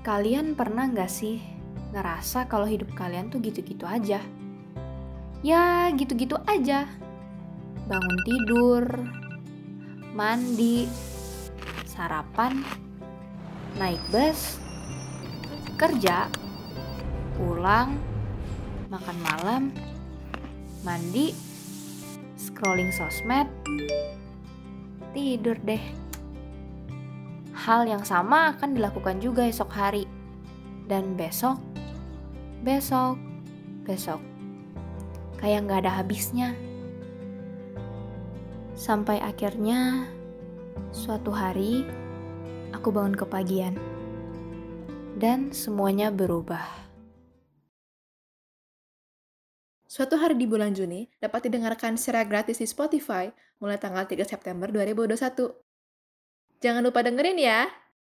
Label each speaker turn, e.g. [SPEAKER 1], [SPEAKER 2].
[SPEAKER 1] Kalian pernah nggak sih ngerasa kalau hidup kalian tuh gitu-gitu aja? Ya, gitu-gitu aja. Bangun tidur, mandi, sarapan, naik bus, kerja, pulang, makan malam, mandi, scrolling sosmed, tidur deh. Hal yang sama akan dilakukan juga esok hari. Dan besok, besok, besok. Kayak nggak ada habisnya. Sampai akhirnya, suatu hari, aku bangun kepagian. Dan semuanya berubah.
[SPEAKER 2] Suatu hari di bulan Juni dapat didengarkan secara gratis di Spotify mulai tanggal 3 September 2021. Jangan lupa dengerin ya!